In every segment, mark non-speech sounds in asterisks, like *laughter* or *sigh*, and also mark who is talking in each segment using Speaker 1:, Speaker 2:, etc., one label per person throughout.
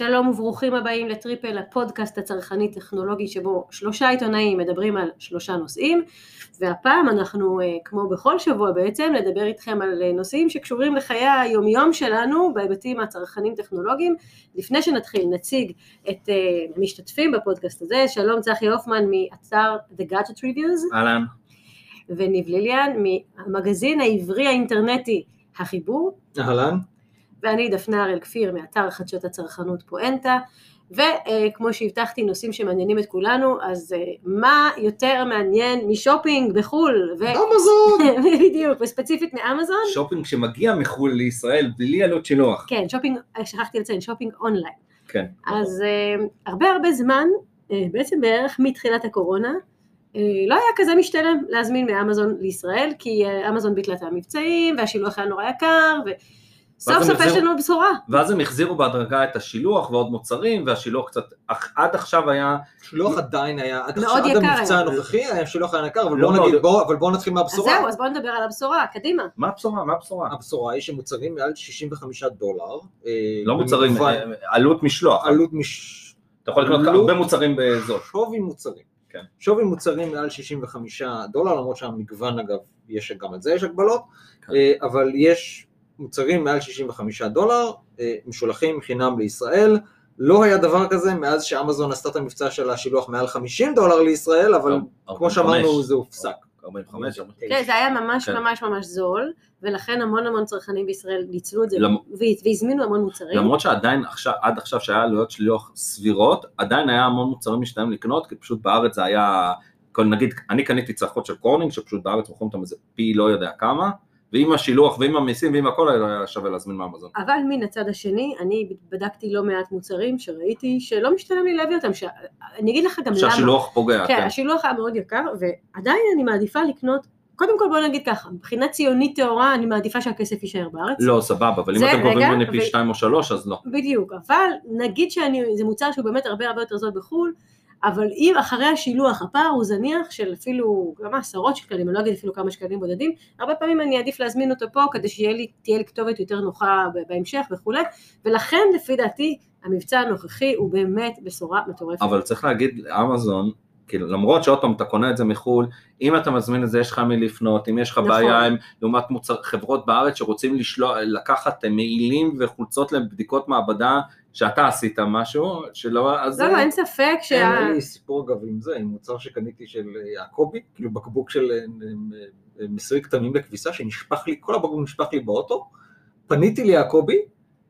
Speaker 1: שלום וברוכים הבאים לטריפל, הפודקאסט הצרכני-טכנולוגי שבו שלושה עיתונאים מדברים על שלושה נושאים, והפעם אנחנו, אה, כמו בכל שבוע בעצם, נדבר איתכם על אה, נושאים שקשורים לחיי היומיום שלנו בהיבטים הצרכנים-טכנולוגיים. לפני שנתחיל נציג את אה, המשתתפים בפודקאסט הזה, שלום צחי הופמן מאתר The Gadget Reviews.
Speaker 2: אהלן.
Speaker 1: וניב ליליאן מהמגזין העברי האינטרנטי החיבור.
Speaker 3: אהלן.
Speaker 1: ואני דפנה הראל כפיר מאתר חדשות הצרכנות פואנטה, וכמו שהבטחתי נושאים שמעניינים את כולנו, אז אה, מה יותר מעניין משופינג בחו"ל?
Speaker 3: ו... אמזון! *laughs*
Speaker 1: בדיוק, וספציפית מאמזון.
Speaker 2: שופינג שמגיע מחו"ל לישראל בלי עלות שילוח.
Speaker 1: כן, שופינג, אה, שכחתי לציין, שופינג אונליין.
Speaker 2: כן.
Speaker 1: אז אה, הרבה הרבה זמן, אה, בעצם בערך מתחילת הקורונה, אה, לא היה כזה משתלם להזמין מאמזון לישראל, כי אמזון ביטלה את המבצעים, והשילוח היה נורא יקר, ו... סוף סוף יש לנו בשורה.
Speaker 2: ואז הם החזירו בהדרגה את השילוח ועוד מוצרים, והשילוח קצת, עד עכשיו היה...
Speaker 3: שילוח עדיין היה, עד עכשיו, עד המבצע הנוכחי היה שילוח היה יקר, אבל לא בואו נגיד, בוא, אבל בואו נתחיל מהבשורה.
Speaker 1: אז זהו, אז בואו נדבר על הבשורה, קדימה.
Speaker 2: מה הבשורה? מה הבשורה?
Speaker 3: הבשורה היא שמוצרים מעל 65 דולר.
Speaker 2: אה, לא מוצרים, אה, עלות משלוח.
Speaker 3: עלות מש...
Speaker 2: אתה יכול לקנות הרבה מוצרים בזאת.
Speaker 3: שווי מוצרים. כן. שווי מוצרים מעל 65 דולר, למרות שהמגוון אגב, יש גם את זה יש הגבלות, כן. אה, אבל יש מוצרים מעל 65 דולר, אה, משולחים חינם לישראל. לא היה דבר כזה מאז שאמזון עשתה את המבצע של השילוח מעל 50 דולר לישראל, אבל כמו שאמרנו זה הופסק.
Speaker 2: 45.
Speaker 1: כן, זה היה ממש כן. ממש ממש זול, ולכן המון המון צרכנים בישראל ניצלו את זה והזמינו המון מוצרים.
Speaker 2: למרות שעדיין עכשיו, עד עכשיו שהיה עלויות שילוח סבירות, עדיין היה המון מוצרים משתלם לקנות, כי פשוט בארץ זה היה, נגיד, אני קניתי צלחות של קורנינג, שפשוט בארץ מוכרים אותם איזה פי לא יודע כמה, ועם השילוח ועם המיסים ועם הכל היה שווה להזמין מאמזון.
Speaker 1: אבל מן הצד השני, אני בדקתי לא מעט מוצרים שראיתי שלא משתלם לי להביא אותם, ש... אני אגיד לך גם
Speaker 2: למה. שהשילוח פוגע,
Speaker 1: כן. כן, השילוח היה מאוד יקר, ועדיין אני מעדיפה לקנות קודם כל בוא נגיד ככה, מבחינה ציונית טהורה אני מעדיפה שהכסף יישאר בארץ.
Speaker 2: לא, סבבה, אבל אם אתם גובים ממני פי שתיים או שלוש אז לא.
Speaker 1: בדיוק, אבל נגיד שזה מוצר שהוא באמת הרבה הרבה יותר זול בחו"ל, אבל אם אחרי השילוח הפער הוא זניח של אפילו כמה עשרות שקלים, אני לא אגיד אפילו כמה שקלים בודדים, הרבה פעמים אני אעדיף להזמין אותו פה כדי שתהיה לי, לי כתובת יותר נוחה בהמשך וכולי, ולכן לפי דעתי המבצע הנוכחי הוא באמת בשורה מטורפת.
Speaker 2: אבל צריך להגיד, אמזון, כאילו, למרות שעוד פעם אתה קונה את זה מחו"ל, אם אתה מזמין את זה יש לך מי לפנות, אם יש לך נכון. בעיה עם לעומת מוצר, חברות בארץ שרוצים לשלוח, לקחת מעילים וחולצות לבדיקות מעבדה שאתה עשית משהו, שלא,
Speaker 1: אז... לא, לא, אין ספק שה...
Speaker 3: אין לי סיפור אגב עם זה, עם מוצר שקניתי של יעקבי, כאילו בקבוק של מיסוי כתמים לכביסה, שנשפך לי, כל הבקבוק נשפך לי באוטו, פניתי ליעקבי,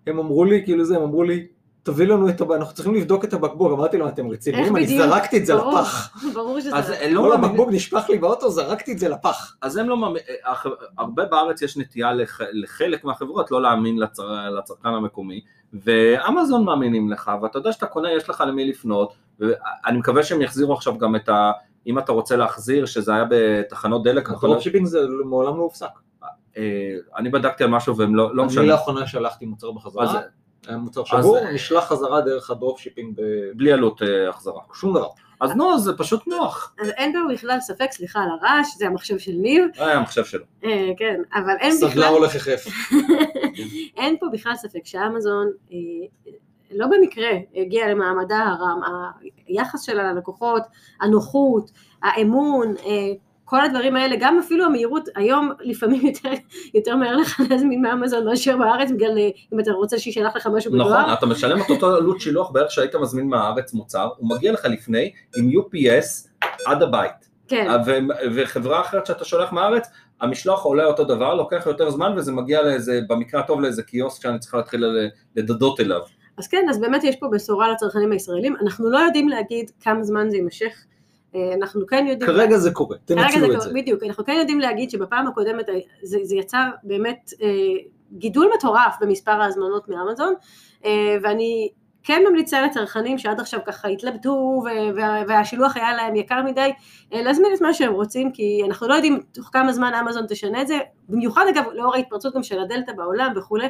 Speaker 3: הם אמרו לי, כאילו זה, הם אמרו לי, תביא לנו את הבקבוק, אנחנו צריכים לבדוק את הבקבוק, אמרתי להם, אתם רציניים? אני זרקתי את זה לפח. *laughs*
Speaker 1: ברור שזה... אז
Speaker 3: לא כל הבקבוק נשפך לי באוטו, זרקתי את זה לפח.
Speaker 2: אז הם לא מאמינים, הרבה בארץ יש נטייה לחלק מהחברות לא להאמין לצרכן המקומי, ואמזון מאמינים לך, ואתה יודע שאתה קונה, יש לך למי לפנות, ואני מקווה שהם יחזירו עכשיו גם את ה... אם אתה רוצה להחזיר, שזה היה בתחנות דלק.
Speaker 3: הדרופשיפינג זה מעולם לא הופסק.
Speaker 2: אה, אני בדקתי על משהו והם לא, לא
Speaker 3: משנה. אני לאחרונה שלחתי מוצר בחזרה. מוצר שבור, נשלח חזרה דרך ה dropshipping.
Speaker 2: בלי עלות אה, החזרה.
Speaker 3: שום דבר.
Speaker 2: אז נו, זה פשוט נוח.
Speaker 1: אז אין פה בכלל ספק, סליחה על הרעש, זה המחשב של ניב.
Speaker 2: זה היה המחשב שלו.
Speaker 1: אה, כן, אבל אין בכלל...
Speaker 3: סדלה הולך יחף.
Speaker 1: אין פה בכלל ספק שאמזון אה, לא במקרה הגיע למעמדה הרם, היחס שלה ללקוחות, הנוחות, האמון, כל הדברים האלה, גם אפילו המהירות, היום לפעמים *laughs* יותר, יותר מהר לך להזמין מאמזון מאשר בארץ, בגלל אם אתה רוצה שישלח לך משהו
Speaker 2: בדואר. נכון, אתה משלם את אותו עלות שילוח בערך שהיית מזמין מהארץ מוצר, הוא מגיע לך לפני עם UPS עד הבית.
Speaker 1: כן.
Speaker 2: וחברה אחרת שאתה שולח מהארץ, המשלוח עולה אותו דבר, לוקח יותר זמן וזה מגיע לאיזה, במקרה הטוב לאיזה קיוסק שאני צריכה להתחיל לדדות אליו.
Speaker 1: אז כן, אז באמת יש פה בשורה לצרכנים הישראלים, אנחנו לא יודעים להגיד כמה זמן זה יימשך. אה, אנחנו כן יודעים...
Speaker 3: כרגע זה קורה, תנצלו את זה.
Speaker 1: בדיוק, אנחנו כן יודעים להגיד שבפעם הקודמת זה, זה יצר באמת אה, גידול מטורף במספר ההזמנות מאמזון, אה, ואני כן ממליצה לצרכנים שעד עכשיו ככה התלבטו והשילוח היה להם יקר מדי, אה, להזמין את מה שהם רוצים, כי אנחנו לא יודעים תוך כמה זמן אמזון תשנה את זה, במיוחד אגב לאור ההתפרצות גם של הדלתא בעולם וכולי,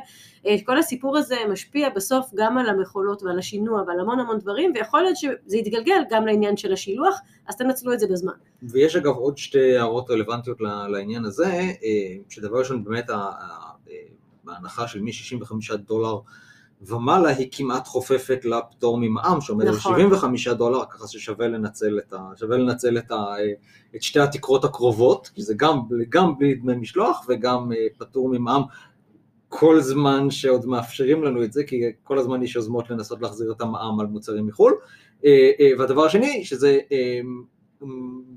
Speaker 1: אה, כל הסיפור הזה משפיע בסוף גם על המכולות ועל השינוע ועל המון המון דברים, ויכול להיות שזה יתגלגל גם לעניין של השילוח, אז תנצלו את זה בזמן.
Speaker 3: ויש אגב עוד שתי הערות רלוונטיות לעניין הזה, אה, שדבר ראשון באמת בהנחה של מ-65 דולר ומעלה היא כמעט חופפת לפטור ממע"מ שעומד
Speaker 1: נכון.
Speaker 3: על 75 דולר, ככה ששווה לנצל, את, ה, שווה לנצל את, ה, את שתי התקרות הקרובות, כי זה גם, גם בלי דמי משלוח וגם אה, פטור ממע"מ כל זמן שעוד מאפשרים לנו את זה, כי כל הזמן יש יוזמות לנסות להחזיר את המע"מ על מוצרים מחו"ל. אה, אה, והדבר השני, שזה אה,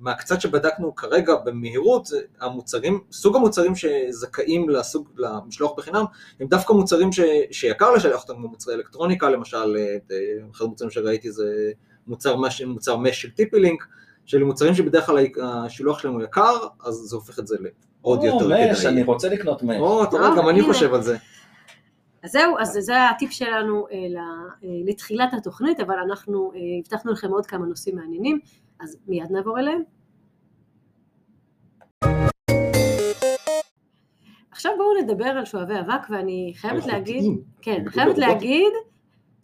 Speaker 3: מהקצת שבדקנו כרגע במהירות, המוצרים, סוג המוצרים שזכאים לסוג, למשלוח בחינם, הם דווקא מוצרים ש, שיקר לשלח אותם, כמו מוצרי אלקטרוניקה, למשל, אה, אחד המוצרים שראיתי זה מוצר, מש, מוצר מש של טיפי-לינק, של מוצרים שבדרך כלל השילוח שלהם הוא יקר, אז זה הופך את זה לעוד יותר כדאי.
Speaker 2: או, מש, אני רוצה לקנות מש.
Speaker 3: או, אתה רואה,
Speaker 1: אה,
Speaker 3: גם אני
Speaker 1: הנה.
Speaker 3: חושב על זה.
Speaker 1: אז זהו, אז זה הטיפ שלנו אה, אה, לתחילת התוכנית, אבל אנחנו אה, הבטחנו לכם עוד כמה נושאים מעניינים, אז מיד נעבור אליהם. עכשיו בואו נדבר על שואבי אבק, ואני חייבת להגיד. כן, חייבת. להגיד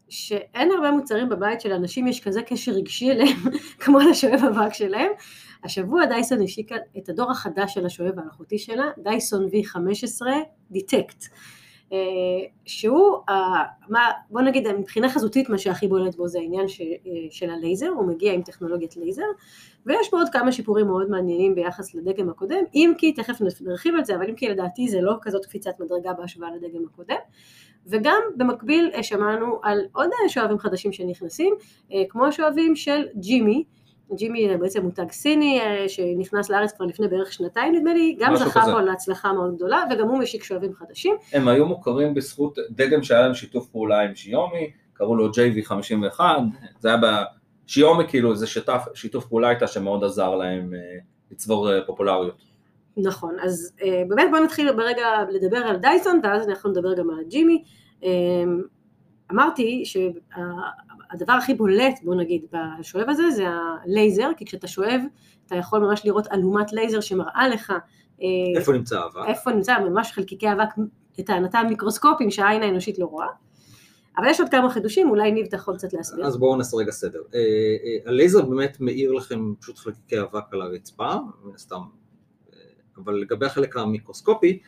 Speaker 1: שאין הרבה מוצרים בבית שלאנשים יש כזה קשר רגשי אליהם *laughs* כמו לשואב אבק שלהם. השבוע דייסון השיקה את הדור החדש של השואב האלחוטי שלה, דייסון V15 דיטקט. אה, שהוא, מה, בוא נגיד מבחינה חזותית מה שהכי בולט בו זה העניין ש, אה, של הלייזר, הוא מגיע עם טכנולוגיית לייזר, ויש בו עוד כמה שיפורים מאוד מעניינים ביחס לדגם הקודם, אם כי תכף נרחיב על זה, אבל אם כי לדעתי זה לא כזאת קפיצת מדרגה בהשוואה לדגם הקודם, וגם במקביל אה, שמענו על עוד שואבים חדשים שנכנסים, כמו השואבים של Jimmy, Jimmy בעצם מותג סיני אה, שנכנס לארץ כבר לפני בערך שנתיים נדמה לי, גם זכה. פה להצלחה מאוד גדולה וגם הוא משיק שואבים חדשים.
Speaker 2: הם היו מוכרים בזכות דגם שהיה להם שיתוף פעולה עם Xiaomi, קראו לו JV51, זה היה ב Xiaomi כאילו זה שתף, שיתוף פעולה איתה שמאוד עזר להם אה, לצבור אה, פופולריות.
Speaker 1: נכון, אז באמת בואו נתחיל ברגע לדבר על דייסון ואז אנחנו נדבר גם על Jimmy. אמרתי שהדבר הכי בולט בוא נגיד בשואב הזה זה הלייזר, כי כשאתה שואב אתה יכול ממש לראות אלומת לייזר שמראה לך אה,
Speaker 3: איפה נמצא האבק?
Speaker 1: איפה נמצא ממש חלקיקי אבק לטענתם מיקרוסקופיים שהעין האנושית לא רואה. אבל יש עוד כמה חידושים, אולי ניב אתה יכול קצת להסביר.
Speaker 3: אז בואו נעשה רגע סדר. אה, אה, הלייזר באמת מאיר לכם פשוט חלקיקי אבק על הרצפה, מן הסתם. אבל לגבי החלק המיקרוסקופי,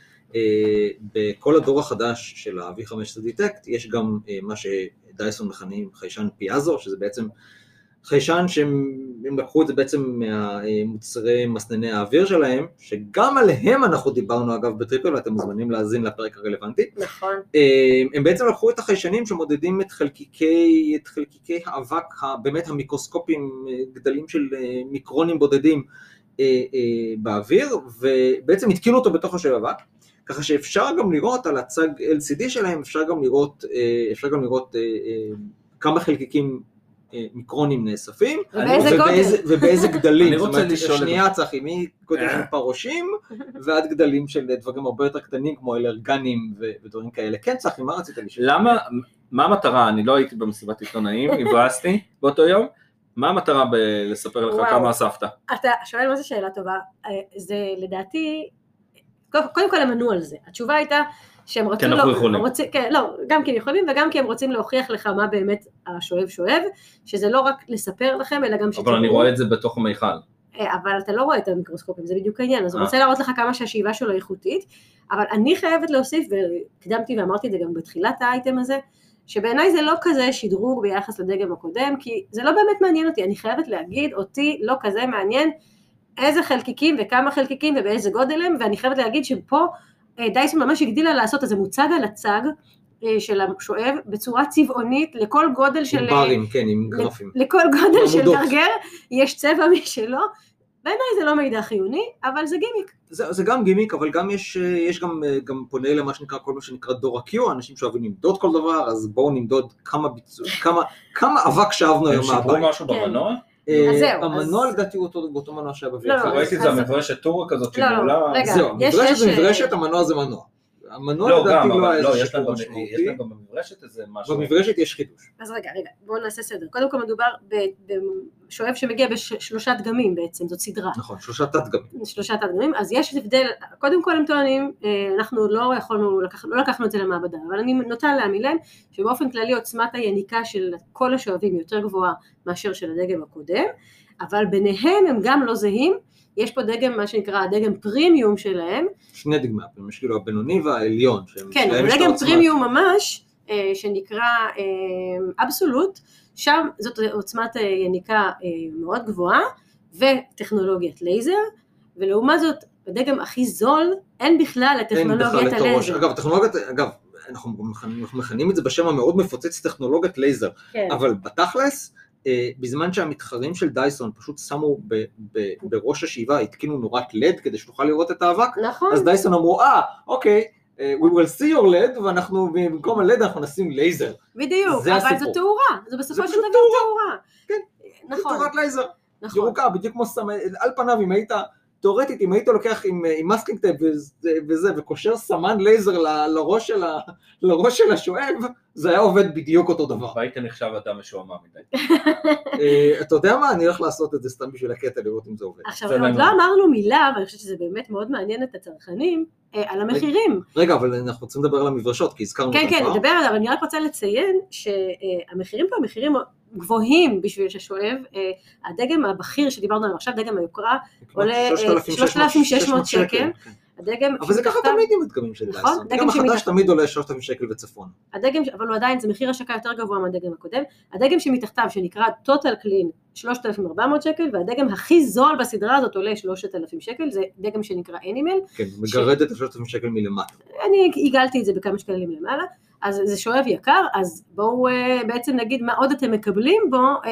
Speaker 3: בכל הדור החדש של ה-V15 Detect יש גם אה, מה שדייסון מכנים חיישן פיאזו, שזה בעצם חיישן שהם הם לקחו את זה בעצם מהמוצרי מסנני האוויר שלהם, שגם עליהם אנחנו דיברנו אגב בטריפל, ואתם מוזמנים להאזין לפרק הרלוונטי.
Speaker 1: נכון,
Speaker 3: אה, הם בעצם לקחו את החיישנים שמודדים את חלקיקי, את חלקיקי האבק, באמת המיקרוסקופיים, אה, גדלים של אה, מיקרונים בודדים אה, אה, באוויר, ובעצם התקינו אותו בתוך השואב אבק, ככה שאפשר גם לראות על הצג LCD שלהם, אפשר גם לראות, אה, אפשר גם לראות אה, אה, כמה חלקיקים מיקרונים נאספים,
Speaker 1: ובאיזה
Speaker 3: ובאיזה,
Speaker 1: גודל.
Speaker 3: ובאיזה *laughs* גדלים,
Speaker 2: אני
Speaker 3: זאת
Speaker 2: רוצה
Speaker 3: אומרת,
Speaker 2: לשאול
Speaker 3: שנייה צחי, מגודל של פרושים ועד גדלים של דברים הרבה יותר קטנים כמו אלרגנים ודברים כאלה. כן צחי, מה רצית לשאול?
Speaker 2: למה, מה המטרה, אני לא הייתי במסיבת עיתונאים, *laughs* הבאסתי באותו יום, מה המטרה בלספר לך
Speaker 1: וואו.
Speaker 2: כמה אספת?
Speaker 1: אתה שואל מה זה שאלה טובה, זה לדעתי, קודם כל הם ענו על זה, התשובה הייתה שהם רצו,
Speaker 2: כי אנחנו
Speaker 1: לא,
Speaker 2: יכולים.
Speaker 1: רוצים, כן, לא, גם כי הם יכולים וגם כי הם רוצים להוכיח לך מה באמת השואב שואב, שזה לא רק לספר לכם אלא גם
Speaker 2: אבל אני רואה את זה בתוך המיכל.
Speaker 1: אה, אבל אתה לא רואה את המיקרוסקופים, זה בדיוק העניין, אז הוא
Speaker 2: אה.
Speaker 1: רוצה להראות לך כמה שהשאיבה שלו איכותית, אבל אני חייבת להוסיף, והקדמתי ואמרתי את זה גם בתחילת האייטם הזה, שבעיניי זה לא כזה שדרוג ביחס לדגם הקודם, כי זה לא באמת מעניין אותי, אני חייבת להגיד, אותי לא כזה מעניין איזה חלקיקים וכמה חלקיקים ובאיזה גודל הם, ואני חייבת להגיד שפה אה, דייסון ממש הגדילה לעשות, אז זה מוצג על הצג אה, של השואב בצורה צבעונית לכל גודל של...
Speaker 3: עם
Speaker 1: אה,
Speaker 3: ברים, כן, עם גרפים.
Speaker 1: לכל גודל של. גרגר יש צבע משלו. בעיניי זה לא מידע חיוני, אבל זה גימיק.
Speaker 3: זה, זה גם גימיק, אבל גם יש, יש גם, גם פונה למה שנקרא, כל מה שנקרא דור ה-Q, אנשים שאוהבים למדוד כל דבר, אז בואו נמדוד כמה ביצוע, כמה, כמה אבק שאבנו
Speaker 2: הם
Speaker 3: היום
Speaker 2: שיפרו
Speaker 3: מהבית.
Speaker 2: משהו
Speaker 1: כן.
Speaker 2: במנוע?
Speaker 1: אז זהו,
Speaker 3: המנוע לדעתי הוא אותו- מנוע שהיה בבית.
Speaker 1: לא, לא,
Speaker 2: ראיתי את
Speaker 1: אז-
Speaker 2: זה, מברשת טור כזאת
Speaker 1: לא. רגע.
Speaker 3: זהו,
Speaker 1: יש-
Speaker 3: מברשת
Speaker 1: יש,
Speaker 3: זה מברשת, המנוע זה מנוע. המנוע
Speaker 2: לא,
Speaker 3: לדעתי לא היה
Speaker 2: לא,
Speaker 3: איזה שיפור
Speaker 2: גם- יש
Speaker 3: משמעותי.
Speaker 2: להם גם במברשת איזה משהו.
Speaker 3: במברשת יש חידוש.
Speaker 1: אז רגע, רגע, בואו נעשה סדר. קודם כל מדובר ב- בשואב שמגיע בשלושה דגמים בעצם, זאת סדרה.
Speaker 3: נכון, שלושה תת דגמים.
Speaker 1: שלושה תת-דגמים, אז יש הבדל, קודם כל הם טוענים, אה, אנחנו לא יכולנו, לא לקחנו את זה למעבדה, אבל אני נוטה להאמין להם, שבאופן כללי עוצמת היניקה של כל השואבים יותר גבוהה מאשר של הדגם הקודם, אבל ביניהם הם גם לא זהים, יש פה דגם, מה שנקרא הדגם פרימיום שלהם,
Speaker 3: שני דגמי הפעמים, יש כאילו הבינוני והעליון.
Speaker 1: כן, אבל דגם. פרימיום ממש, אה, שנקרא Absolute, שם זאת עוצמת אה, יניקה אה, מאוד גבוהה וטכנולוגיית לייזר, ולעומת זאת בדגם הכי זול אין בכלל את טכנולוגיית הלייזר.
Speaker 3: אגב, טכנולוגיית, אגב, אנחנו מכנים את זה בשם המאוד מפוצץ טכנולוגיית לייזר, כן. אבל בתכלס, אה, בזמן שהמתחרים של דייסון פשוט שמו ב, ב, בראש השאיבה, התקינו נורת לד כדי שתוכל לראות את האבק,
Speaker 1: נכון.
Speaker 3: אז דייסון אמרו, אה, אוקיי, אה, we will see your led, ואנחנו במקום הלד אנחנו נשים לייזר.
Speaker 1: בדיוק, אבל הסיפור. זו תאורה, זו בסופו של דבר תאורה.
Speaker 3: כן, נכון. זה תאורת לייזר. נכון. ירוקה, בדיוק כמו סמל, על פניו אם היית תאורטית, אם היית לוקח עם, עם masking tape וזה, וזה, וקושר סמן לייזר ל, לראש, של ה, לראש של השואב, זה היה עובד בדיוק אותו דבר.
Speaker 2: והיית נחשב אדם משועמם מדי.
Speaker 3: אה, אתה יודע מה, אני הולך לעשות את זה סתם בשביל הקטע, לראות אם זה עובד.
Speaker 1: עכשיו, עוד לא אמרנו מילה, ואני חושבת שזה באמת מאוד מעניין את הצרכנים, אה, על המחירים.
Speaker 3: רגע, אבל אנחנו רוצים לדבר על המברשות, כי הזכרנו
Speaker 1: כן, כן, נדבר עליו, אני רק רוצה לציין שהמחירים פה הם מחירים גבוהים בשביל ששואב, אה, הדגם הבכיר שדיברנו עליו עכשיו, דגם היוקרה, עולה 3,600 שקל. הדגם
Speaker 3: אבל זה ככה תמיד עם הדגמים של דייסון. נכון, הדגם החדש תמיד עולה 3,000 שקל וצפון.
Speaker 1: הדגם, אבל הוא עדיין, זה מחיר השקה יותר גבוה מהדגם הקודם. הדגם שמתחתיו, שנקרא total clean, 3,400 שקל, והדגם הכי זול בסדרה הזאת עולה 3,000 שקל, זה דגם שנקרא אנימל.
Speaker 3: כן, מגרד את ה-3,000 שקל מלמטה.
Speaker 1: אני עיגלתי את זה בכמה שקלים למעלה. אז זה שואב יקר, אז בואו uh, בעצם נגיד מה עוד אתם מקבלים בו, uh,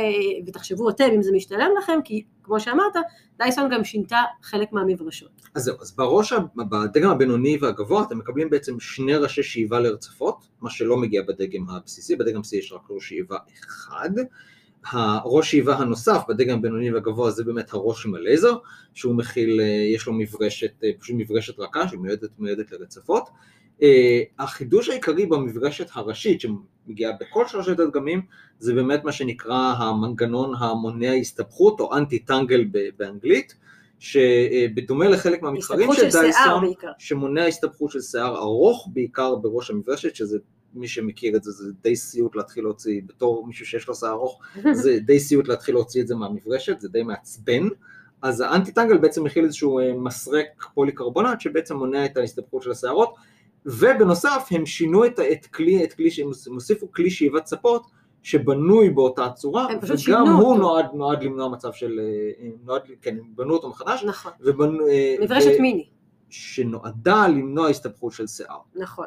Speaker 1: ותחשבו אתם אם זה משתלם לכם, כי כמו שאמרת, דייסון גם שינתה חלק מהמברשות.
Speaker 3: אז זהו, אז בראש, בדגם הבינוני והגבוה אתם מקבלים בעצם שני ראשי שאיבה לרצפות, מה שלא מגיע בדגם הבסיסי, בדגם C יש רק ראש שאיבה אחד. הראש שאיבה הנוסף בדגם הבינוני והגבוה זה באמת הראש עם הלייזר, שהוא מכיל, אה, יש לו מברשת, פשוט מברשת רכה שמיועדת לרצפות. Uh, החידוש העיקרי במפגשת הראשית שמגיעה בכל שלושת הדגמים זה באמת מה שנקרא המנגנון המונע הסתבכות או אנטי טנגל באנגלית שבדומה לחלק מהמתחרים של, דייסון שמונע הסתבכות של שיער ארוך בעיקר בראש המברשת שזה מי שמכיר את זה זה די סיוט להתחיל להוציא בתור מישהו שיש לו שיער ארוך *laughs* זה די סיוט להתחיל להוציא את זה מהמברשת זה די מעצבן. אז האנטי טנגל בעצם מכיל איזשהו אה, מסרק פוליקרבונט שבעצם מונע את ההסתבכות של השערות ובנוסף הם שינו את, את כלי, את כלי, הם הוסיפו כלי שאיבת ספות שבנוי באותה צורה, וגם הוא נועד, נועד למנוע מצב של, אה, נועד, כן, הם בנו אותו מחדש,
Speaker 1: נכון,
Speaker 3: ובנו,
Speaker 1: אה, מברשת ו... מיני,
Speaker 3: שנועדה למנוע הסתבכות של שיער.
Speaker 1: נכון,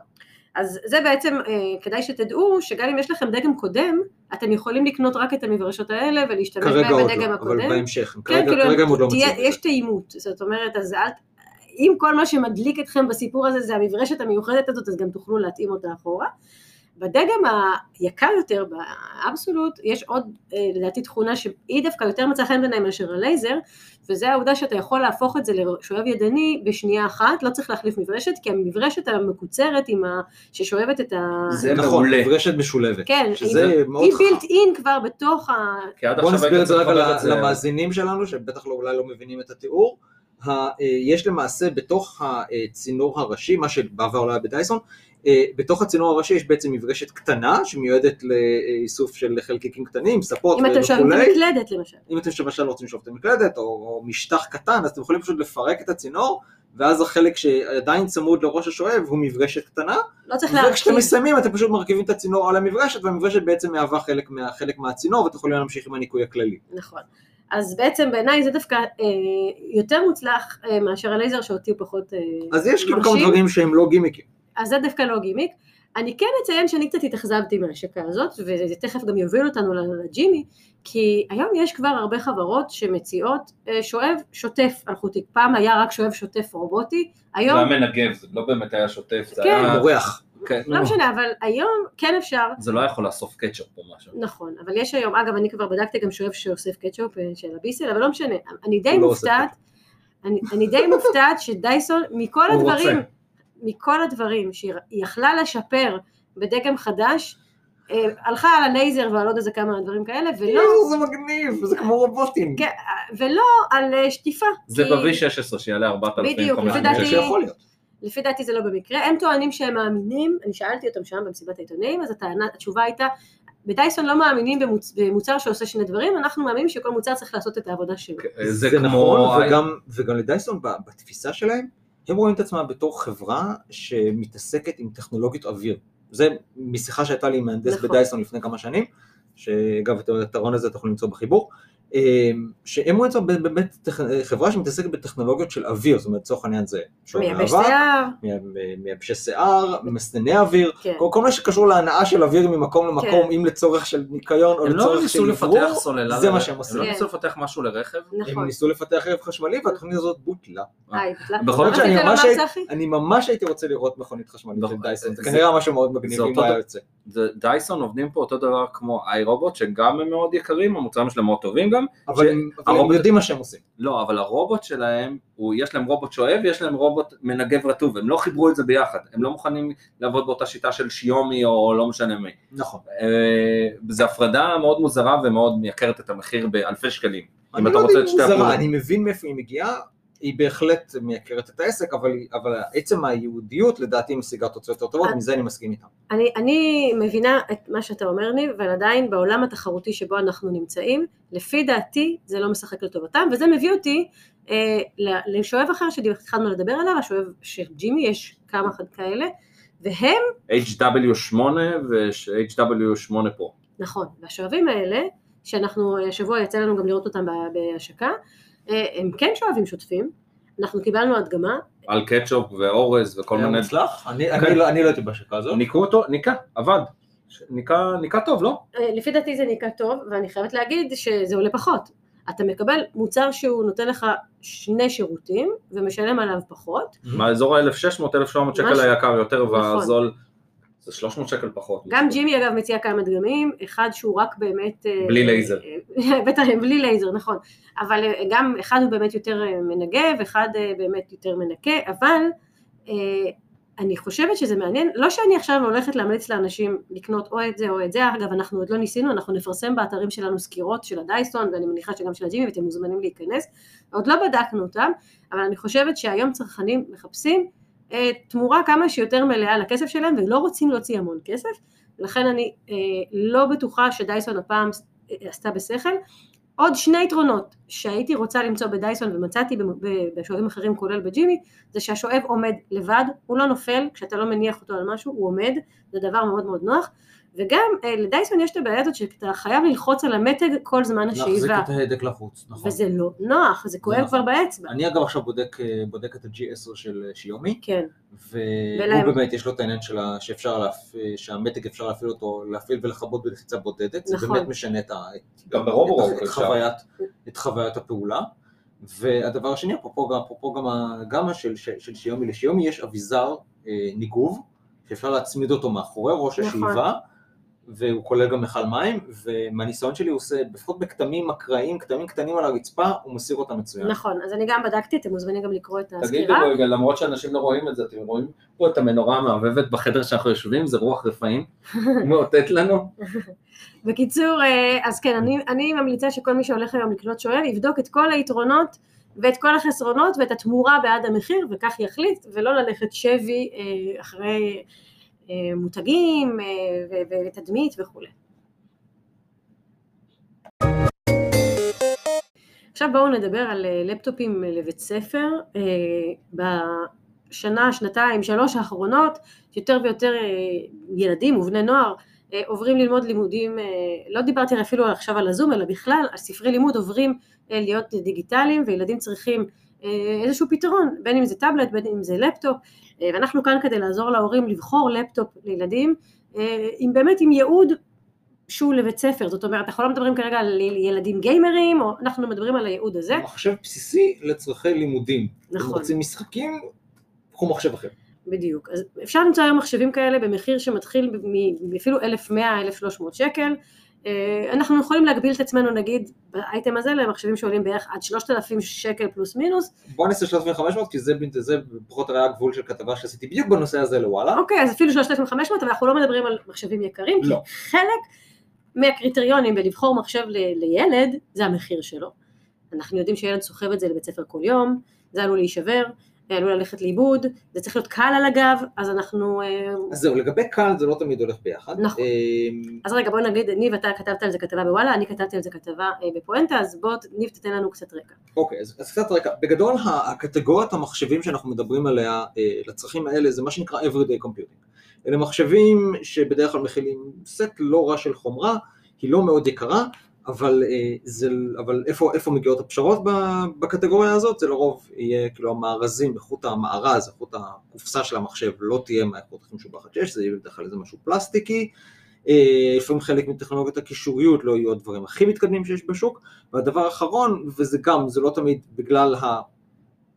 Speaker 1: אז זה בעצם, אה, כדאי שתדעו שגם אם יש לכם דגם קודם, אתם יכולים לקנות רק את המברשות האלה ולהשתמש בהם בדגם
Speaker 3: לא,
Speaker 1: הקודם.
Speaker 3: אבל בהמשך,
Speaker 1: כן, כרגע, כאילו, כרגע הם עוד לא מציעים. יש תאימות, זאת אומרת, אז אל, אם כל מה שמדליק אתכם בסיפור הזה זה המברשת המיוחדת הזאת, אז גם תוכלו להתאים אותה אחורה. בדגם היקר יותר, באבסולוט, יש עוד אה, לדעתי תכונה שהיא דווקא יותר מצאה חן בעיניי מאשר הלייזר, וזה העובדה שאתה יכול להפוך את זה לשואב ידני בשנייה אחת, לא צריך להחליף מברשת, כי המברשת המקוצרת עם ה... ששואבת את ה...
Speaker 3: זה נכון, מברשת משולבת.
Speaker 1: כן, שזה היא, מאוד היא בילט אין כבר בתוך ה...
Speaker 3: בוא נסביר את זה רגע למאזינים שלנו, שבטח לא, אולי לא מבינים את התיאור. אה, יש למעשה בתוך הצינור הראשי, מה שבעבר לא היה בדייסון, אה, בתוך הצינור הראשי יש בעצם מברשת קטנה שמיועדת לאיסוף של חלקיקים קטנים, ספות וכולי.
Speaker 1: אם אתם שואלים את המקלדת למשל.
Speaker 3: אם אתם למשל רוצים לשאוף את המקלדת או, או משטח קטן, אז אתם יכולים פשוט לפרק את הצינור, ואז החלק שעדיין צמוד לראש השואב הוא מברשת קטנה.
Speaker 1: לא צריך להרכיב.
Speaker 3: וכשאתם מסיימים אתם פשוט מרכיבים את הצינור על המברשת, והמברשת בעצם מהווה חלק, מה, חלק מהצינור, ואתם יכולים להמשיך עם הניקוי הכללי.
Speaker 1: נכון. אז בעצם בעיניי זה דווקא אה, יותר מוצלח אה, מאשר הלייזר שאותי הוא פחות אה,
Speaker 3: אז יש כאילו כמה דברים שהם לא גימיקים.
Speaker 1: אז זה דווקא לא גימיק. אני כן אציין שאני קצת התאכזבתי מההשקה הזאת, וזה תכף גם יוביל אותנו לג'ימי, כי היום יש כבר הרבה חברות שמציעות אה, שואב שוטף אלחוטי. פעם היה רק שואב שוטף רובוטי, היום...
Speaker 2: זה היה מנגב, זה לא באמת היה שוטף, זה
Speaker 1: כן.
Speaker 2: היה...
Speaker 3: מורח.
Speaker 1: כן. לא משנה, אבל היום כן אפשר.
Speaker 2: זה לא יכול לאסוף קטשופ או משהו.
Speaker 1: נכון, אבל יש היום, אגב, אני כבר בדקתי גם שאוהב שאוסף קטשופ אה, של הביסל, אבל לא משנה, אני די לא מופתעת, אני, אני די מופתעת שדייסון, מכל הדברים, רוצה. מכל הדברים שהיא יכלה לשפר בדגם חדש, אה, הלכה על הלייזר ועל עוד איזה כמה דברים כאלה, ולא...
Speaker 3: זה מגניב, זה כמו רובוטים.
Speaker 1: כן, ולא על אה, שטיפה.
Speaker 2: זה ב-V16 שיעלה 4,500.
Speaker 1: בדיוק, לפי דעתי... לפי דעתי זה לא במקרה, הם טוענים שהם מאמינים, אני שאלתי אותם שם במסיבת העיתונאים, אז הטענה, התשובה הייתה, בדייסון לא מאמינים במוצ... במוצר שעושה שני דברים, אנחנו מאמינים שכל מוצר צריך לעשות את העבודה שלו.
Speaker 3: זה, זה כמו... נכון, וגם, וגם לדייסון בתפיסה שלהם, הם רואים את עצמם בתור חברה שמתעסקת עם טכנולוגיות אוויר. זה משיחה שהייתה לי עם מהנדס
Speaker 1: נכון.
Speaker 3: בדייסון לפני כמה שנים, שאגב את היתרון הזה תוכלו למצוא בחיבור, אה, שהם רואים את זה באמת חברה שמתעסקת בטכנולוגיות של אוויר, זאת אומרת לצורך העניין זה
Speaker 1: מייבש
Speaker 3: מאבק,
Speaker 1: שיער,
Speaker 3: מי- מייבשי שיער, מסנני אוויר,
Speaker 1: כן.
Speaker 3: כל, כל מה שקשור להנאה של אוויר ממקום למקום, אם לצורך של ניקיון או
Speaker 2: הם לא
Speaker 3: לצורך
Speaker 2: ניסו
Speaker 3: של
Speaker 2: סוללה,
Speaker 3: זה מה שהם עושים.
Speaker 2: הם לא
Speaker 1: כן.
Speaker 2: ניסו לפתח משהו לרכב?
Speaker 3: הם
Speaker 1: נכון.
Speaker 3: ניסו לפתח רכב חשמלי והתוכנית הזאת בוטלה.
Speaker 1: היי,
Speaker 2: בכל
Speaker 1: מה
Speaker 2: זאת
Speaker 3: שאני ממש הייתי-
Speaker 1: צחי?
Speaker 3: אני ממש הייתי רוצה לראות מכונית חשמלית של. דייסון, זה כנראה משהו מאוד מגניב אם היה. יוצא.
Speaker 2: דייסון עובדים פה אותו דבר כמו איי רובוט, שגם הם מאוד יקרים, המוצרים שלהם מאוד טובים גם.
Speaker 3: אבל
Speaker 2: ש-
Speaker 3: הם אבל הם
Speaker 2: הרובוט-
Speaker 3: יודעים מה שהם עושים.
Speaker 2: לא, אבל הרובוט שלהם, הוא, יש להם רובוט שואב ויש להם רובוט מנגב רטוב, הם לא חיברו את זה ביחד, הם לא מוכנים לעבוד באותה שיטה של שיומי או לא משנה מי.
Speaker 3: נכון.
Speaker 2: אה, זו הפרדה מאוד מוזרה ומאוד מייקרת את המחיר באלפי שקלים. אם
Speaker 3: אני
Speaker 2: אתה
Speaker 3: לא
Speaker 2: רוצה
Speaker 3: יודע
Speaker 2: את
Speaker 3: אם
Speaker 2: שתי
Speaker 3: מוזרה. אני מבין מאיפה היא מגיעה, היא בהחלט מייקרת את העסק, אבל אבל עצם היהודיות לדעתי משיגה תוצאות יותר טובות,
Speaker 1: אה.
Speaker 3: ומזה אני מסכים איתם.
Speaker 1: אני, אני מבינה את מה שאתה אומר לי, אבל עדיין בעולם התחרותי שבו אנחנו נמצאים, לפי דעתי זה לא משחק לטובתם, וזה מביא אותי אה, לשואב אחר שהתחלנו לדבר עליו, השואב של ג'ימי, יש כמה כאלה, והם,
Speaker 2: HW8 ו-HW8 פה.
Speaker 1: נכון, והשואבים האלה, שאנחנו, השבוע יצא לנו גם לראות אותם בהשקה, הם כן שואבים שוטפים, אנחנו קיבלנו הדגמה,
Speaker 2: על קטשופ ואורז וכל מיני...
Speaker 3: מוצלח? אני-
Speaker 2: כן.
Speaker 3: אני לא- אני לא הייתי בהשקה הזאת.
Speaker 2: ניקו אותו, ניקה, עבד. ניקה, ניקה טוב, לא?
Speaker 1: אה, לפי דעתי זה ניקה טוב, ואני חייבת להגיד שזה עולה פחות. אתה מקבל מוצר שהוא נותן לך שני שירותים, ומשלם עליו פחות.
Speaker 2: מהאזור ה-1600-1700 שקל היקר יותר
Speaker 1: נכון.
Speaker 2: והזול זה 300 שקל פחות.
Speaker 1: גם Jimmy אגב מציע כמה דגמים, אחד שהוא רק באמת... אה,
Speaker 2: בלי לייזר.
Speaker 1: אה, בטח, *laughs* בלי לייזר, נכון. אבל אה, גם אחד הוא באמת יותר אה, מנגב, אחד אה, באמת יותר מנקה, אבל אה, אני חושבת שזה מעניין, לא שאני עכשיו הולכת להמליץ לאנשים לקנות או את זה או את זה, אגב אנחנו עוד לא ניסינו, אנחנו נפרסם באתרים שלנו סקירות של הדייסון, ואני מניחה שגם של הג'ימי ואתם מוזמנים להיכנס, עוד לא בדקנו אותם, אבל אני חושבת שהיום צרכנים מחפשים אה, תמורה כמה שיותר מלאה לכסף שלהם ולא רוצים להוציא המון כסף, לכן אני אה, לא בטוחה שדייסון הפעם אה, עשתה בשכל. עוד שני יתרונות שהייתי רוצה למצוא בדייסון ומצאתי בשואבים אחרים כולל בג'ימי, זה שהשואב עומד לבד, הוא לא נופל, כשאתה לא מניח אותו על משהו, הוא עומד, זה דבר מאוד מאוד נוח, וגם אה, לדייסון יש את הבעיה הזאת שאתה חייב ללחוץ על המתג כל זמן
Speaker 3: להחזיק
Speaker 1: השאיבה,
Speaker 3: את ההדק לחוץ, נכון.
Speaker 1: וזה לא נוח, זה כואב
Speaker 3: נכון.
Speaker 1: כבר באצבע.
Speaker 3: אני אגב עכשיו בודק, אה, בודק את ה-G10 של אה, שיומי,
Speaker 1: כן,
Speaker 3: והוא
Speaker 1: ולהם-
Speaker 3: באמת יש לו את העניין של שאפשר, להפ- שהמתג אפשר להפעיל אותו, להפעיל ולכבות בלחיצה בודדת, זה
Speaker 1: נכון.
Speaker 3: באמת משנה את
Speaker 2: גם ברובורוק
Speaker 3: את- את. חוויית- את חוויית הפעולה. והדבר השני, אפרופו גם- אפרופו גם הגמה של, של, של שיומי, לשיומי יש אביזר אה, ניגוב, שאפשר להצמיד אותו מאחורי ראש
Speaker 1: נכון.
Speaker 3: השאיבה, והוא כולל גם מכל מים, ומהניסיון שלי הוא עושה, לפחות בכתמים אקראיים, כתמים קטנים על הרצפה, הוא מסיר אותם מצוין.
Speaker 1: נכון, אז אני גם בדקתי, אתם מוזמנים גם לקרוא את
Speaker 2: תגידו
Speaker 1: הסקירה.
Speaker 2: רגע, למרות שאנשים לא רואים את זה, אתם רואים פה את המנורה המעבבת בחדר שאנחנו יושבים, זה רוח רפאים, מאותת לנו. *laughs*
Speaker 1: בקיצור, אה, אז כן, אני, אני ממליצה שכל מי שהולך היום לקנות שואב יבדוק את כל היתרונות ואת כל החסרונות ואת התמורה בעד המחיר וכך יחליט ולא ללכת שבי אה, אחרי מותגים אה, ותדמית וכולי. עכשיו בואו נדבר על אה, לפטופים לבית ספר. אה, בשנה, שנתיים, שלוש האחרונות יותר ויותר אה, ילדים ובני נוער אה, עוברים ללמוד לימודים, אה, לא דיברתי אפילו עכשיו על הזום, אלא בכלל, הספרי לימוד עוברים אה, להיות דיגיטליים, וילדים צריכים אה, איזשהו פתרון, בין אם זה טאבלט, בין אם זה לפטופ, אה, ואנחנו כאן כדי לעזור להורים לבחור לפטופ לילדים, אה, עם באמת עם ייעוד שהוא לבית ספר, זאת אומרת, אנחנו לא מדברים כרגע על ילדים גיימרים, או אנחנו מדברים על הייעוד הזה,
Speaker 3: מחשב בסיסי לצרכי לימודים. אם
Speaker 1: נכון.
Speaker 3: רוצים משחקים, קחו מחשב אחר.
Speaker 1: בדיוק. אז אפשר למצוא היום מחשבים כאלה במחיר שמתחיל מ- אפילו 1,100-1,300 שקל. אה, אנחנו יכולים להגביל את עצמנו נגיד באייטם הזה למחשבים שעולים בערך עד 3,000 שקל פלוס מינוס.
Speaker 3: בוא נעשה 3,500 כי זה, זה פחות או היה הגבול של כתבה שעשיתי בדיוק בנושא הזה לוואלה.
Speaker 1: אוקיי, אז אפילו 3,500, אבל אנחנו לא מדברים על מחשבים יקרים, כי
Speaker 3: לא.
Speaker 1: חלק מהקריטריונים בלבחור מחשב ל- לילד זה המחיר שלו. אנחנו יודעים שילד סוחב את זה לבית ספר כל יום, זה עלול להישבר, עלול ללכת לאיבוד, זה צריך להיות קל על הגב, אז אנחנו... אה,
Speaker 3: אז זהו, לגבי קל זה לא תמיד הולך ביחד.
Speaker 1: נכון.
Speaker 3: אמ,
Speaker 1: אז רגע, בוא נגיד, ניב, אתה כתבת על זה כתבה בוואלה, אני כתבתי על זה כתבה אה, בפואנטה, אז בוא, ניב, תתן לנו קצת רקע.
Speaker 3: אוקיי, אז, אז קצת רקע. בגדול, הקטגוריית המחשבים שאנחנו מדברים עליה אה, לצרכים האלה זה מה שנקרא everyday computing. אלה מחשבים שבדרך כלל מכילים סט לא רע של חומרה, היא לא מאוד יקרה, אבל, אה, זה, אבל איפה, איפה מגיעות הפשרות בקטגוריה הזאת? זה לרוב יהיה כאילו המארזים, איכות המארז, איכות הקופסה של המחשב לא תהיה מהאיכות הכי משובחת שיש, זה יהיה בדרך כלל איזה משהו פלסטיקי, אה, לפעמים חלק מטכנולוגיות הקישוריות לא יהיו הדברים הכי מתקדמים שיש בשוק, והדבר האחרון, וזה גם, זה לא תמיד בגלל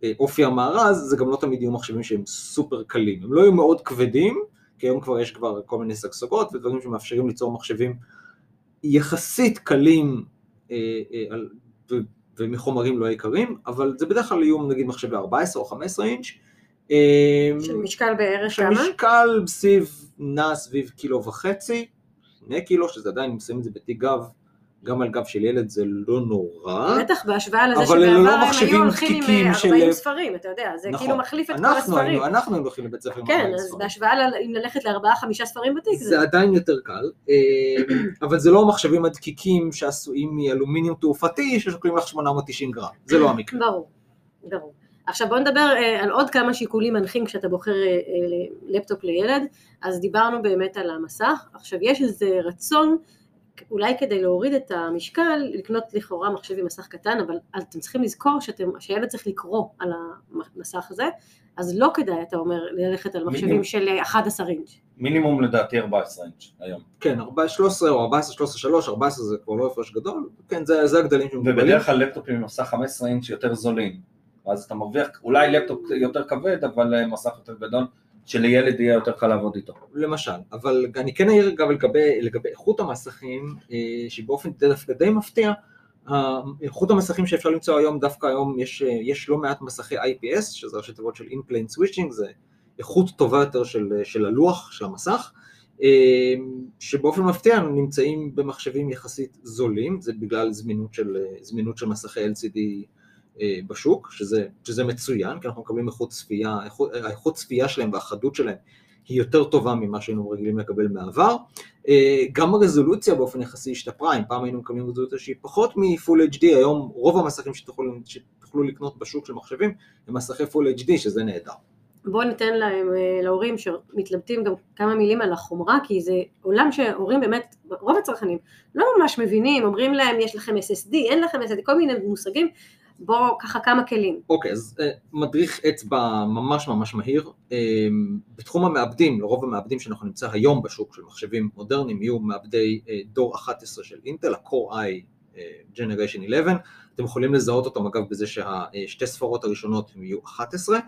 Speaker 3: האופי המארז, זה גם לא תמיד יהיו מחשבים שהם סופר קלים, הם לא יהיו מאוד כבדים, כי היום כבר יש כבר כל מיני שגשגות ודברים שמאפשרים ליצור מחשבים יחסית קלים אה, אה, ומחומרים לא יקרים, אבל זה בדרך כלל יהיו נגיד מחשבי 14 או 15 אינץ'. אה,
Speaker 1: של משקל בערך כמה?
Speaker 3: שמשקל סביב, נע סביב קילו וחצי, שני קילו, שזה עדיין, אם שמים את זה בתיק גב, גם על גב של ילד זה לא נורא.
Speaker 1: בטח בהשוואה לזה
Speaker 3: אלה לא
Speaker 1: שבעבר הם היו הולכים עם
Speaker 3: של-
Speaker 1: 40 ספרים, אתה יודע, זה
Speaker 3: נכון.
Speaker 1: כאילו מחליף את כל
Speaker 3: אנחנו
Speaker 1: הספרים.
Speaker 3: היינו, אנחנו היינו הולכים לבית ספר עם
Speaker 1: כן,
Speaker 3: 40
Speaker 1: אז
Speaker 3: ספרים.
Speaker 1: בהשוואה ל- אם ללכת לארבעה חמישה ספרים בתיק,
Speaker 3: זה עדיין יותר קל, אה, אבל זה לא מחשבים הדקיקים שעשויים מאלומיניום תעופתי ששוקלים לך 890 גרם, זה לא המקרה.
Speaker 1: ברור, ברור. עכשיו בוא נדבר אה, על עוד כמה שיקולים מנחים כשאתה בוחר אה, אה, לפטופ לילד, אז דיברנו באמת על המסך, עכשיו יש איזה רצון, אולי כדי להוריד את המשקל, לקנות לכאורה מחשב עם מסך קטן, אבל אתם צריכים לזכור שאתם, שהילד צריך לקרוא על המסך הזה, אז לא כדאי, אתה אומר, ללכת על מחשבים
Speaker 2: מינימום.
Speaker 1: של אה, 11 אינץ'.
Speaker 2: מינימום לדעתי 14 אינץ' היום.
Speaker 3: כן, 14, 13 או 14, 13, 3, 14 זה כבר לא הפרש גדול, כן, זה זה הגדלים שמקובלים.
Speaker 2: ובדרך כלל לפטופים עם מסך 15 אינץ' יותר זולים. ואז אתה מרוויח אולי לפטופ יותר כבד, אבל אה, מסך יותר גדול, שלילד יהיה יותר קל לעבוד איתו.
Speaker 3: למשל, אבל אני כן אעיר גם לגבי, לגבי איכות המסכים, אה, שבאופן דווקא די מפתיע, אה, איכות המסכים שאפשר למצוא היום, דווקא היום יש, אה, יש לא מעט מסכי IPS, שזה ראשי תיבות של In-Plane Switching, זה איכות טובה יותר של, של הלוח, של המסך, אה, שבאופן מפתיע נמצאים במחשבים יחסית זולים, זה בגלל זמינות של, אה, זמינות של מסכי LCD אה, בשוק, שזה, שזה מצוין, כי אנחנו מקבלים איכות צפייה, איכות, האיכות צפייה שלהם והחדות שלהם היא יותר טובה ממה שהיינו רגילים לקבל מהעבר. אה, גם הרזולוציה באופן יחסי השתפרה, אם פעם היינו מקבלים רזולוציה שהיא פחות מ-Full HD, היום רוב המסכים שתוכלו, שתוכלו לקנות בשוק של מחשבים הם מסכי Full HD, שזה נהדר.
Speaker 1: בואו ניתן להם, אה, להורים שמתלבטים גם כמה מילים על החומרה, כי זה עולם שהורים באמת, רוב הצרכנים לא ממש מבינים, אומרים להם יש לכם SSD, אין לכם SSD, כל מיני מושגים, בואו ככה כמה כלים.
Speaker 3: אוקיי, אז אה, מדריך אצבע ממש ממש מהיר. אה, בתחום המעבדים, לרוב המעבדים שאנחנו נמצא היום בשוק של מחשבים מודרניים, יהיו מעבדי אה, דור 11 של אינטל, ה-Core i אה, Generation 11. אתם יכולים לזהות אותם אגב בזה שהשתי ספרות הראשונות יהיו 11.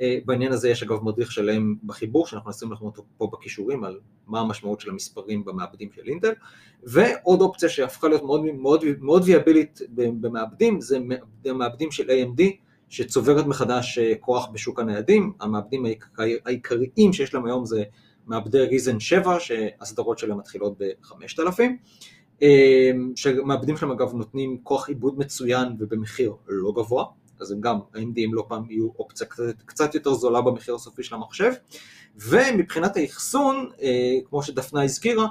Speaker 3: אה, בעניין הזה יש אגב מדריך שלם בחיבור, שאנחנו נשים לכם אותו פה בכישורים, על מה המשמעות של המספרים במעבדים של אינטל. ועוד אופציה שהפכה להיות מאוד, מאוד, מאוד ויאבילית במעבדים, זה מעבדים של AMD, שצוברת מחדש אה, כוח בשוק הניידים. המעבדים העיקר- העיקריים שיש להם היום זה מעבדי ריזן 7, שהסדרות שלהם מתחילות ב-5000. שמעבדים שלהם אגב נותנים כוח עיבוד מצוין ובמחיר לא גבוה, אז הם גם, הם לא פעם יהיו אופציה קצת, קצת יותר זולה במחיר הסופי של המחשב. ומבחינת האחסון, אה, כמו שדפנה הזכירה,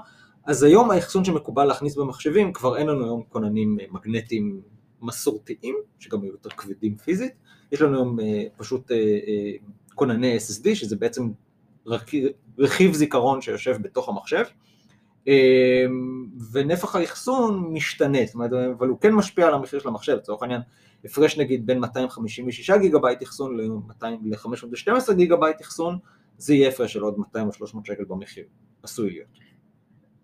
Speaker 3: אז היום האחסון שמקובל להכניס במחשבים, כבר אין לנו היום כוננים אה, מגנטיים מסורתיים, שגם היו יותר כבדים פיזית, יש לנו היום אה, פשוט אה, אה, כונני SSD, שזה בעצם רכיב, זיכרון שיושב בתוך המחשב, ונפח האחסון משתנה, זאת אומרת, אבל הוא כן משפיע על המחיר של המחשב, לצורך העניין, הפרש נגיד בין 256 גיגה בייט אחסון ל-512 גיגה בייט אחסון, זה יהיה הפרש של עוד 200 או 300 שקל במחיר, עשוי להיות.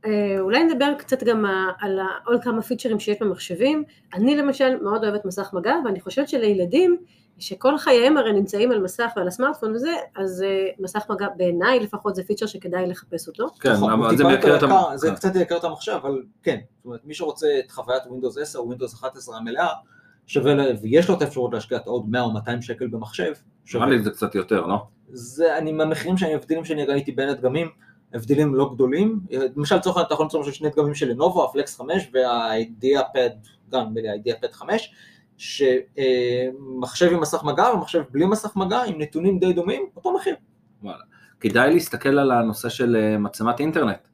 Speaker 1: אה, אולי נדבר קצת גם על עוד כמה פיצ'רים שיש במחשבים. אני למשל מאוד אוהבת מסך מגע, ואני חושבת שלילדים, שכל חייהם הרי נמצאים על מסך ועל הסמארטפון וזה, אז אה, מסך מגע בעיניי לפחות זה פיצ'ר שכדאי לחפש אותו.
Speaker 2: כן,
Speaker 3: נכון,
Speaker 2: אבל זה מייקר את
Speaker 3: יותר
Speaker 2: המ...
Speaker 3: יקר, זה קצת יקר את המחשב, אבל כן, זאת אומרת, מי שרוצה את חוויית Windows 10 או Windows 11 המלאה, שווה, ל- ויש לו את האפשרות להשקיע את עוד 100 או 200 שקל במחשב, שווה.
Speaker 2: נראה לי זה קצת יותר, לא?
Speaker 3: זה, אני, מהמחירים שאני, ההבדלים שאני ראיתי בין הדגמים, הבדלים לא גדולים, למשל לצורך העניין אתה יכול למצוא שני דגמים של לנובו, הפלקס 5 והאידיאה פד, גם נדמה לי האידיאה פד 5, שמחשב עם מסך מגע ומחשב בלי מסך מגע עם נתונים די דומים, אותו מחיר.
Speaker 2: כדאי להסתכל על הנושא של אה, מצלמת אינטרנט,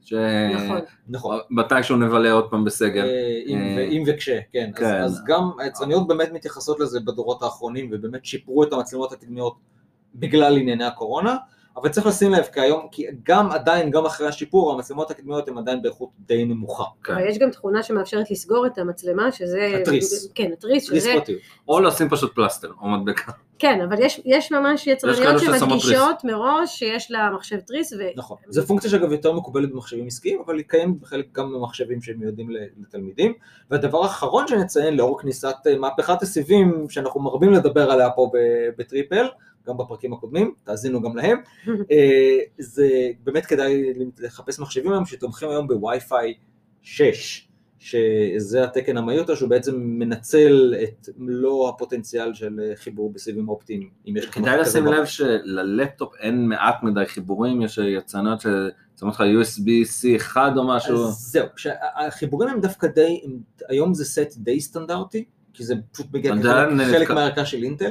Speaker 1: נכון.
Speaker 3: נכון.
Speaker 2: שמתישהו נבלה עוד פעם בסגר.
Speaker 3: אה, אם
Speaker 2: אה,
Speaker 3: ו- אם וכשה, כן. אז-
Speaker 2: כן.
Speaker 3: אז גם היצרניות באמת מתייחסות לזה בדורות האחרונים, ובאמת שיפרו את המצלמות הקדמיות בגלל ענייני הקורונה. אבל צריך לשים לב, כי היום, כי גם עדיין, גם אחרי השיפור, המצלמות הקדמיות הן עדיין באיכות די נמוכה.
Speaker 2: כן.
Speaker 1: אבל יש גם תכונה שמאפשרת לסגור את המצלמה, שזה...
Speaker 3: התריס.
Speaker 1: כן, התריס,
Speaker 3: תריס
Speaker 1: שזה...
Speaker 3: פרטיות.
Speaker 2: או לשים פשוט פלסטר או מדבקה.
Speaker 1: כן, אבל יש, יש ממש יצרניות שמדגישות מראש שיש לה מחשב תריס, ו...
Speaker 3: נכון. זו פונקציה שאגב יותר מקובלת במחשבים עסקיים, אבל היא קיימת בחלק גם במחשבים שמיועדים ל- לתלמידים. והדבר האחרון שנציין, לאור כניסת אה, מהפכת הסיבים, שאנחנו מרבים לדבר עליה פה ב- בטריפל, גם בפרקים הקודמים, תאזינו גם להם, *laughs* אה, זה באמת כדאי לחפש מחשבים היום שתומכים היום בווי-פיי 6, שזה התקן המהיר יותר, שהוא בעצם מנצל את מלוא הפוטנציאל של חיבור בסיבים אופטיים.
Speaker 2: כדאי לשים. לב שללפטופ אין מעט מדי חיבורים, יש יצרניות ששמות לך USB-C אחד או משהו.
Speaker 3: אז זהו, החיבורים הם דווקא די, היום זה סט די סטנדרטי, כי זה פשוט מגיע כחלק, חלק מהערכה של אינטל.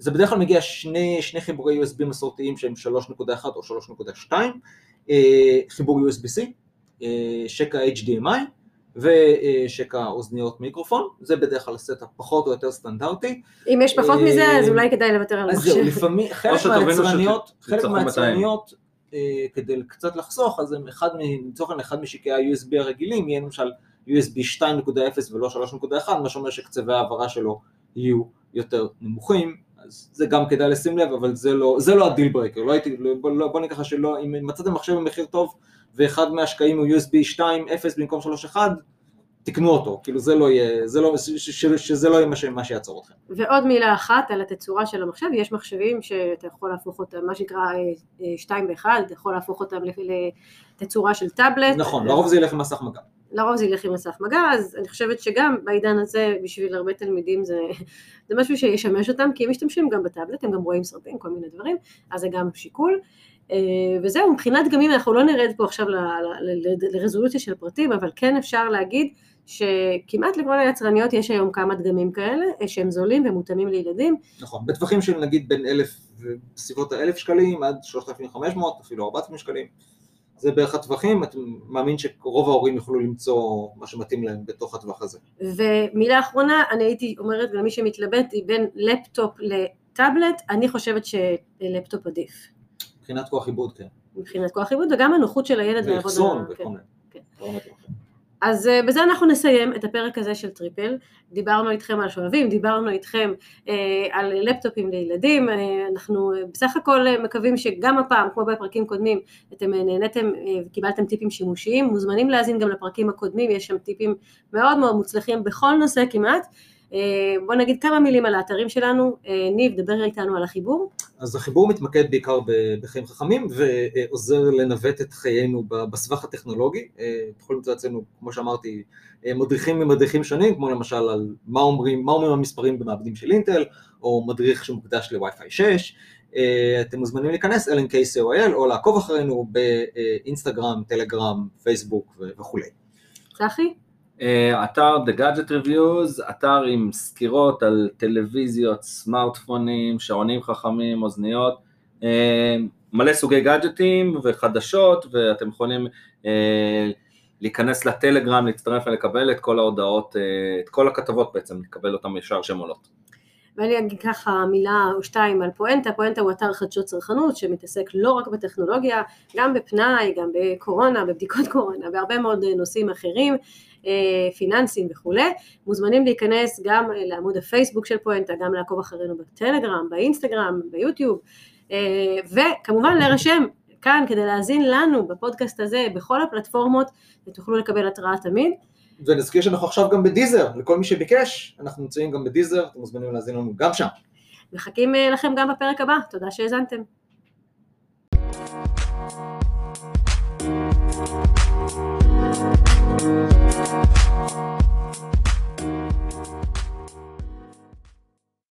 Speaker 3: זה בדרך כלל מגיע שני, שני חיבורי USB מסורתיים שהם 3.1 או 3.2, אה, חיבור USB-C, אה, שקע HDMI ושקע אוזניות מיקרופון, זה בדרך כלל הסט הפחות או יותר סטנדרטי.
Speaker 1: אם יש פחות
Speaker 3: אה,
Speaker 1: מזה, אז אולי כדאי לוותר על
Speaker 3: אז
Speaker 1: המחשב.
Speaker 3: זהו, לפעמים, חלק מהיצרניות, חלק מהיצרניות, אה, כדי קצת לחסוך, אז הם אחד, לצורך העניין, אחד משקעי ה-USB הרגילים יהיה למשל USB 2.0 ולא 3.1, מה שאומר שקצבי ההעברה שלו יהיו יותר נמוכים, אז זה גם כדאי לשים לב, אבל זה לא, זה לא ה deal breaker, לא הייתי, לא, בוא, לא, בוא ניקח שלא, אם מצאתם מחשב במחיר טוב, ואחד מהשקעים הוא USB 2.0 במקום 3.1, תקנו אותו, כאילו זה לא יהיה, זה לא, ש, ש, ש, שזה לא יהיה מה, ש, מה שיעצור אתכם.
Speaker 1: ועוד מילה אחת על התצורה של המחשב, יש מחשבים שאתה יכול להפוך אותם, מה שנקרא אה, אה, שתיים באחד, אתה יכול להפוך אותם לתצורה של טאבלט.
Speaker 3: נכון, לרוב זה ילך עם מסך מגע.
Speaker 1: לרוב זה ילך עם מסך מגע, אז אני חושבת שגם בעידן הזה, בשביל הרבה תלמידים זה, *laughs* זה משהו שישמש אותם, כי הם משתמשים גם בטאבלט, הם גם רואים סרטים, כל מיני דברים, אז זה גם שיקול. אה, וזהו, מבחינת דגמים אנחנו לא נרד פה עכשיו לרזולוציה של פרטים, אבל כן אפשר להגיד שכמעט לכל היצרניות יש היום כמה דגמים כאלה, אה, שהם זולים ומותאמים לילדים,
Speaker 3: נכון, בטווחים של נגיד בין אלף, בסביבות האלף שקלים עד 3,500, אפילו 4,000 שקלים. זה בערך הטווחים, אני מאמין שרוב ההורים יוכלו למצוא מה שמתאים להם בתוך הטווח הזה.
Speaker 1: ומילה אחרונה, אני הייתי אומרת למי שמתלבט היא בין לפטופ לטאבלט, אני חושבת שלפטופ עדיף.
Speaker 3: מבחינת כוח עיבוד, כן.
Speaker 1: מבחינת כוח עיבוד וגם הנוחות של הילד לעבוד
Speaker 3: ואחסון וכל
Speaker 1: כן.
Speaker 3: מיני.
Speaker 1: אז אה, בזה אנחנו נסיים את הפרק הזה של טריפל. דיברנו איתכם על שואבים, דיברנו איתכם אה, על לפטופים לילדים, אה, אנחנו אה, בסך הכל אה, מקווים שגם הפעם, כמו בפרקים קודמים, אתם אה, נהניתם אה, וקיבלתם טיפים שימושיים, מוזמנים להאזין גם לפרקים הקודמים, יש שם טיפים מאוד מאוד מוצלחים בכל נושא כמעט. אה, בוא נגיד כמה מילים על האתרים שלנו, אה, ניב, דבר איתנו על החיבור.
Speaker 3: אז החיבור מתמקד בעיקר בחיים חכמים ועוזר לנווט את חיינו בסבך הטכנולוגי. אה, יכולים למצוא אצלנו, כמו שאמרתי, מדריכים ממדריכים שונים, כמו למשל על מה אומרים, מה אומרים המספרים במעבדים של אינטל, או מדריך שמוקדש לווי-פיי 6. אה, אתם מוזמנים להיכנס lnk.co.il או לעקוב אחרינו באינסטגרם, טלגרם, פייסבוק וכולי.
Speaker 1: צחי?
Speaker 2: אה, אתר The Gadget Reviews, אתר עם סקירות על טלוויזיות, סמארטפונים, שעונים חכמים, אוזניות, אה, מלא סוגי גאדג'טים וחדשות, ואתם יכולים אה, להיכנס לטלגרם, להצטרף ולקבל את כל ההודעות, את כל הכתבות בעצם, לקבל אותן ישר שהן עולות.
Speaker 1: ואני אגיד ככה מילה או שתיים על פואנטה, פואנטה הוא אתר חדשות צרכנות שמתעסק לא רק בטכנולוגיה, גם בפנאי, גם בקורונה, בבדיקות קורונה, בהרבה מאוד נושאים אחרים, פיננסים וכולי. מוזמנים להיכנס גם אה, לעמוד הפייסבוק של פואנטה, גם לעקוב אחרינו בטלגרם, באינסטגרם, ביוטיוב, אה, וכמובן להירשם כאן כדי להאזין לנו בפודקאסט הזה, בכל הפלטפורמות, ותוכלו לקבל התראה תמיד.
Speaker 3: ונזכיר שאנחנו עכשיו גם בדיזר, לכל מי שביקש, אנחנו נמצאים גם בדיזר, אתם מוזמנים להאזין לנו גם שם.
Speaker 1: מחכים אה, לכם גם בפרק הבא, תודה שהאזנתם.